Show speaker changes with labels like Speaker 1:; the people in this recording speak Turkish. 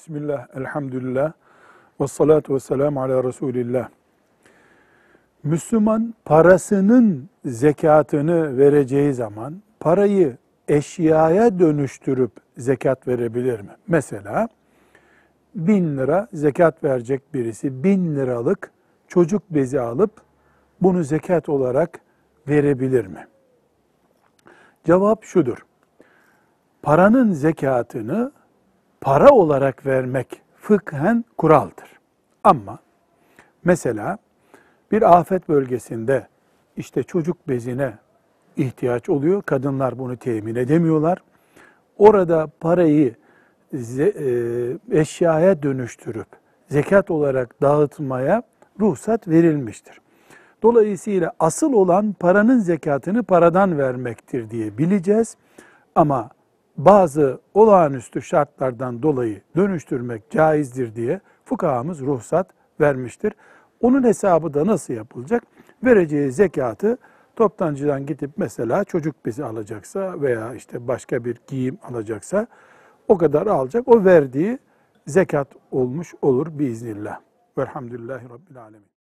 Speaker 1: Bismillah, elhamdülillah, ve salatu ve selamu ala Resulillah. Müslüman parasının zekatını vereceği zaman parayı eşyaya dönüştürüp zekat verebilir mi? Mesela bin lira zekat verecek birisi bin liralık çocuk bezi alıp bunu zekat olarak verebilir mi? Cevap şudur. Paranın zekatını para olarak vermek fıkhen kuraldır. Ama mesela bir afet bölgesinde işte çocuk bezine ihtiyaç oluyor. Kadınlar bunu temin edemiyorlar. Orada parayı e, eşyaya dönüştürüp zekat olarak dağıtmaya ruhsat verilmiştir. Dolayısıyla asıl olan paranın zekatını paradan vermektir diye bileceğiz. Ama bazı olağanüstü şartlardan dolayı dönüştürmek caizdir diye fukahamız ruhsat vermiştir. Onun hesabı da nasıl yapılacak? Vereceği zekatı toptancıdan gidip mesela çocuk bezi alacaksa veya işte başka bir giyim alacaksa o kadar alacak. O verdiği zekat olmuş olur biiznillah. Velhamdülillahi Rabbil Alemin.